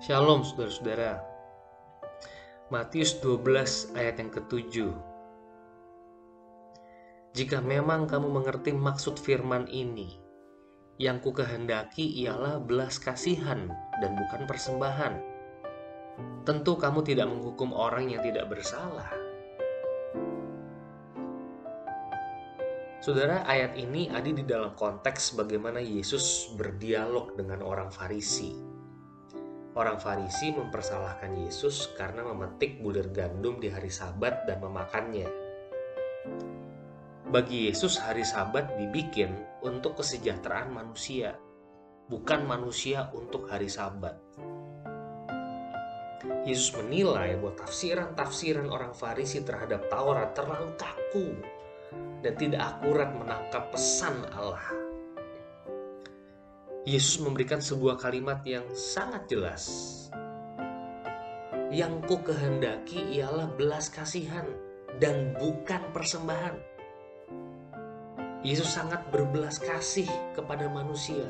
Shalom saudara-saudara. Matius 12 ayat yang ketujuh. Jika memang kamu mengerti maksud firman ini, yang ku kehendaki ialah belas kasihan dan bukan persembahan. Tentu kamu tidak menghukum orang yang tidak bersalah. Saudara, ayat ini ada di dalam konteks bagaimana Yesus berdialog dengan orang Farisi. Orang Farisi mempersalahkan Yesus karena memetik bulir gandum di hari Sabat dan memakannya. Bagi Yesus, hari Sabat dibikin untuk kesejahteraan manusia, bukan manusia untuk hari Sabat. Yesus menilai bahwa tafsiran-tafsiran orang Farisi terhadap Taurat terlalu kaku dan tidak akurat menangkap pesan Allah. Yesus memberikan sebuah kalimat yang sangat jelas. Yang ku kehendaki ialah belas kasihan dan bukan persembahan. Yesus sangat berbelas kasih kepada manusia.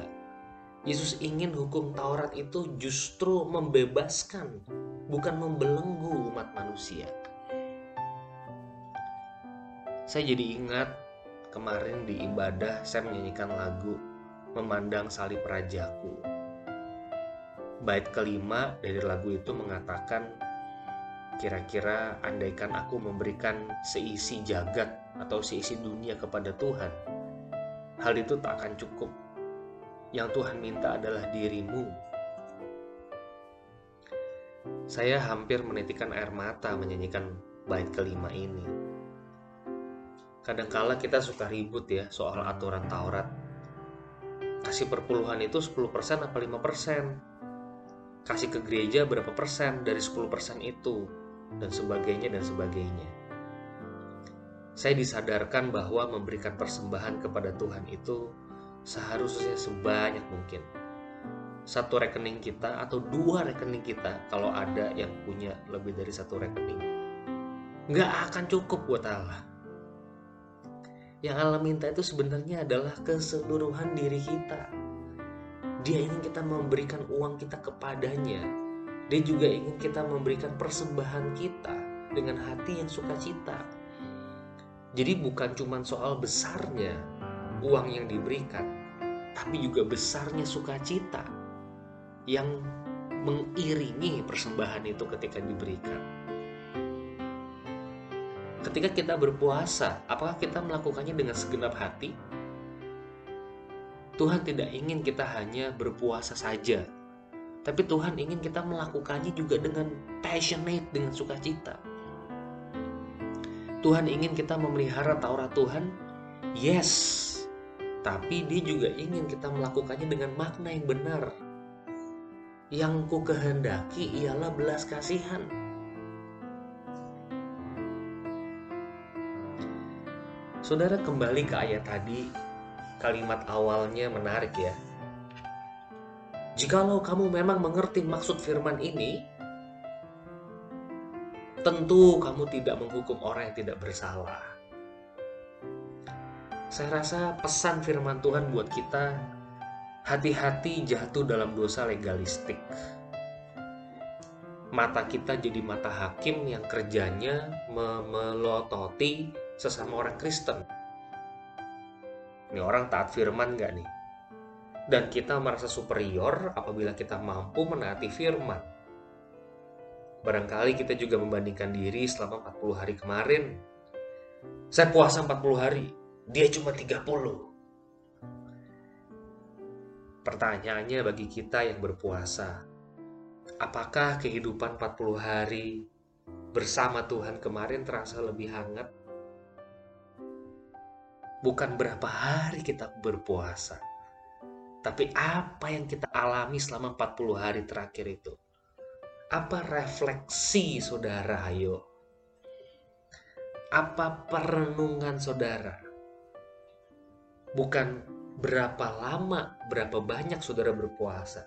Yesus ingin hukum Taurat itu justru membebaskan, bukan membelenggu umat manusia. Saya jadi ingat kemarin di ibadah saya menyanyikan lagu Memandang Salib Rajaku. Bait kelima dari lagu itu mengatakan kira-kira andaikan aku memberikan seisi jagat atau seisi dunia kepada Tuhan, hal itu tak akan cukup. Yang Tuhan minta adalah dirimu. Saya hampir menitikan air mata menyanyikan bait kelima ini kadangkala kita suka ribut ya soal aturan Taurat. Kasih perpuluhan itu 10% apa 5%? Kasih ke gereja berapa persen dari 10% itu? Dan sebagainya dan sebagainya. Saya disadarkan bahwa memberikan persembahan kepada Tuhan itu seharusnya sebanyak mungkin. Satu rekening kita atau dua rekening kita kalau ada yang punya lebih dari satu rekening. Nggak akan cukup buat Allah yang Allah minta itu sebenarnya adalah keseluruhan diri kita. Dia ingin kita memberikan uang kita kepadanya. Dia juga ingin kita memberikan persembahan kita dengan hati yang sukacita. Jadi bukan cuma soal besarnya uang yang diberikan, tapi juga besarnya sukacita yang mengiringi persembahan itu ketika diberikan. Ketika kita berpuasa, apakah kita melakukannya dengan segenap hati? Tuhan tidak ingin kita hanya berpuasa saja, tapi Tuhan ingin kita melakukannya juga dengan passionate, dengan sukacita. Tuhan ingin kita memelihara Taurat Tuhan, yes, tapi Dia juga ingin kita melakukannya dengan makna yang benar. Yang ku kehendaki ialah belas kasihan Saudara kembali ke ayat tadi, kalimat awalnya menarik ya. Jikalau kamu memang mengerti maksud firman ini, tentu kamu tidak menghukum orang yang tidak bersalah. Saya rasa pesan firman Tuhan buat kita, hati-hati jatuh dalam dosa legalistik. Mata kita jadi mata hakim yang kerjanya memelototi sesama orang Kristen. Ini orang taat firman gak nih? Dan kita merasa superior apabila kita mampu menaati firman. Barangkali kita juga membandingkan diri selama 40 hari kemarin. Saya puasa 40 hari, dia cuma 30. Pertanyaannya bagi kita yang berpuasa, apakah kehidupan 40 hari bersama Tuhan kemarin terasa lebih hangat bukan berapa hari kita berpuasa, tapi apa yang kita alami selama 40 hari terakhir itu. Apa refleksi saudara ayo? Apa perenungan saudara? Bukan berapa lama, berapa banyak saudara berpuasa,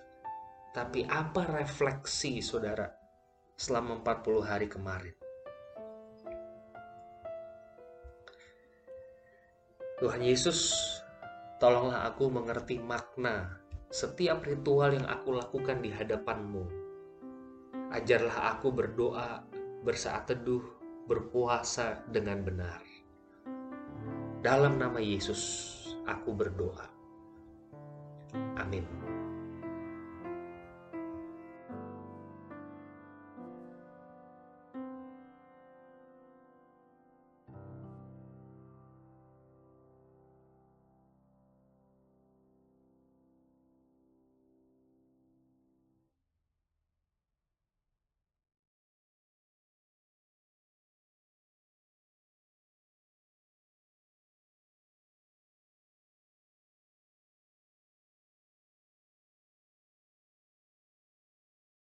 tapi apa refleksi saudara selama 40 hari kemarin. Tuhan Yesus, tolonglah aku mengerti makna setiap ritual yang aku lakukan di hadapanmu Ajarlah aku berdoa, bersaat teduh, berpuasa dengan benar. Dalam nama Yesus, aku berdoa. Amin.